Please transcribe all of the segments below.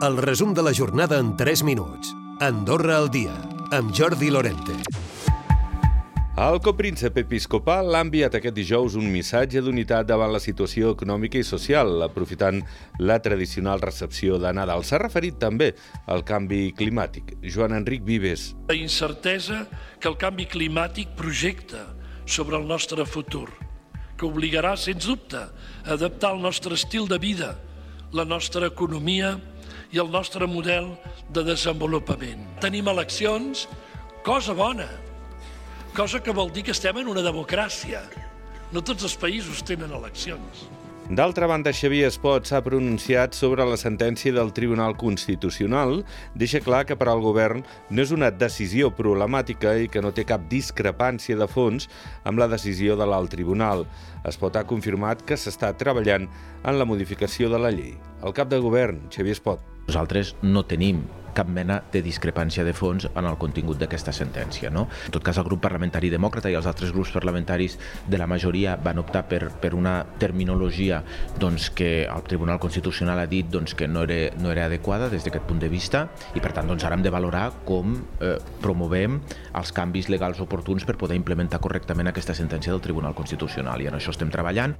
El resum de la jornada en 3 minuts. Andorra al dia, amb Jordi Lorente. El copríncep episcopal ha enviat aquest dijous un missatge d'unitat davant la situació econòmica i social, aprofitant la tradicional recepció de Nadal. S'ha referit també al canvi climàtic. Joan Enric Vives. La incertesa que el canvi climàtic projecta sobre el nostre futur, que obligarà, sens dubte, a adaptar el nostre estil de vida, la nostra economia i el nostre model de desenvolupament. Tenim eleccions, cosa bona, cosa que vol dir que estem en una democràcia. No tots els països tenen eleccions. D'altra banda, Xavier Espot s'ha pronunciat sobre la sentència del Tribunal Constitucional. Deixa clar que per al govern no és una decisió problemàtica i que no té cap discrepància de fons amb la decisió de l'alt tribunal. Espot ha confirmat que s'està treballant en la modificació de la llei. El cap de govern, Xavier Espot. Nosaltres no tenim cap mena de discrepància de fons en el contingut d'aquesta sentència. No? En tot cas, el grup parlamentari demòcrata i els altres grups parlamentaris de la majoria van optar per, per una terminologia doncs, que el Tribunal Constitucional ha dit doncs, que no era, no era adequada des d'aquest punt de vista i, per tant, doncs, ara hem de valorar com eh, promovem els canvis legals oportuns per poder implementar correctament aquesta sentència del Tribunal Constitucional i en això estem treballant.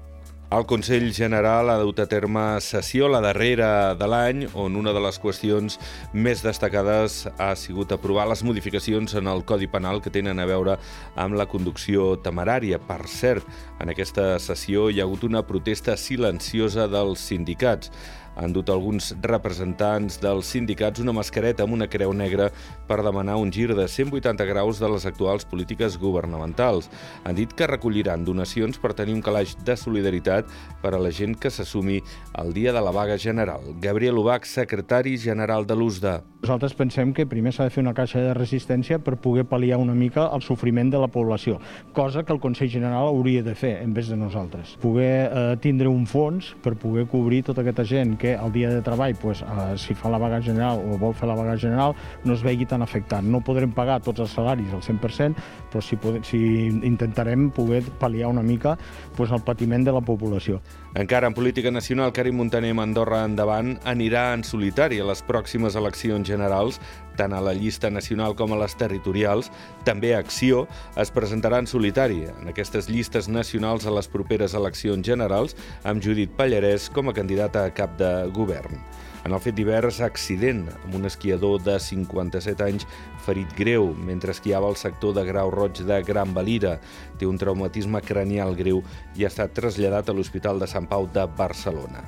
El Consell General ha dut a terme sessió la darrera de l'any, on una de les qüestions més destacades ha sigut aprovar les modificacions en el Codi Penal que tenen a veure amb la conducció temerària. Per cert, en aquesta sessió hi ha hagut una protesta silenciosa dels sindicats han dut alguns representants dels sindicats una mascareta amb una creu negra per demanar un gir de 180 graus de les actuals polítiques governamentals. Han dit que recolliran donacions per tenir un calaix de solidaritat per a la gent que s'assumi el dia de la vaga general. Gabriel Ubach, secretari general de l'USDA. Nosaltres pensem que primer s'ha de fer una caixa de resistència per poder pal·liar una mica el sofriment de la població, cosa que el Consell General hauria de fer en vez de nosaltres. Poder eh, tindre un fons per poder cobrir tota aquesta gent que el dia de treball, pues, eh, si fa la vaga general o vol fer la vaga general, no es vegi tan afectat. No podrem pagar tots els salaris al 100%, però si, podem, si intentarem poder pal·liar una mica pues, el patiment de la població. Encara en política nacional, Karim Montaner amb Andorra endavant anirà en solitari a les pròximes eleccions generals, tant a la llista nacional com a les territorials. També Acció es presentarà en solitari en aquestes llistes nacionals a les properes eleccions generals amb Judit Pallarès com a candidata a cap de govern. En el fet divers, accident amb un esquiador de 57 anys ferit greu mentre esquiava al sector de Grau Roig de Gran Valira. Té un traumatisme cranial greu i ha estat traslladat a l'Hospital de Sant Pau de Barcelona.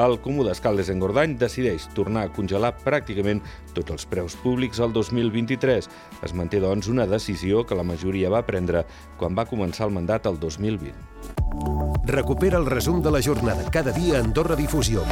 El Comú d'Escaldes en Gordany decideix tornar a congelar pràcticament tots els preus públics al 2023. Es manté, doncs, una decisió que la majoria va prendre quan va començar el mandat el 2020. Recupera el resum de la jornada cada dia a Andorra Difusió.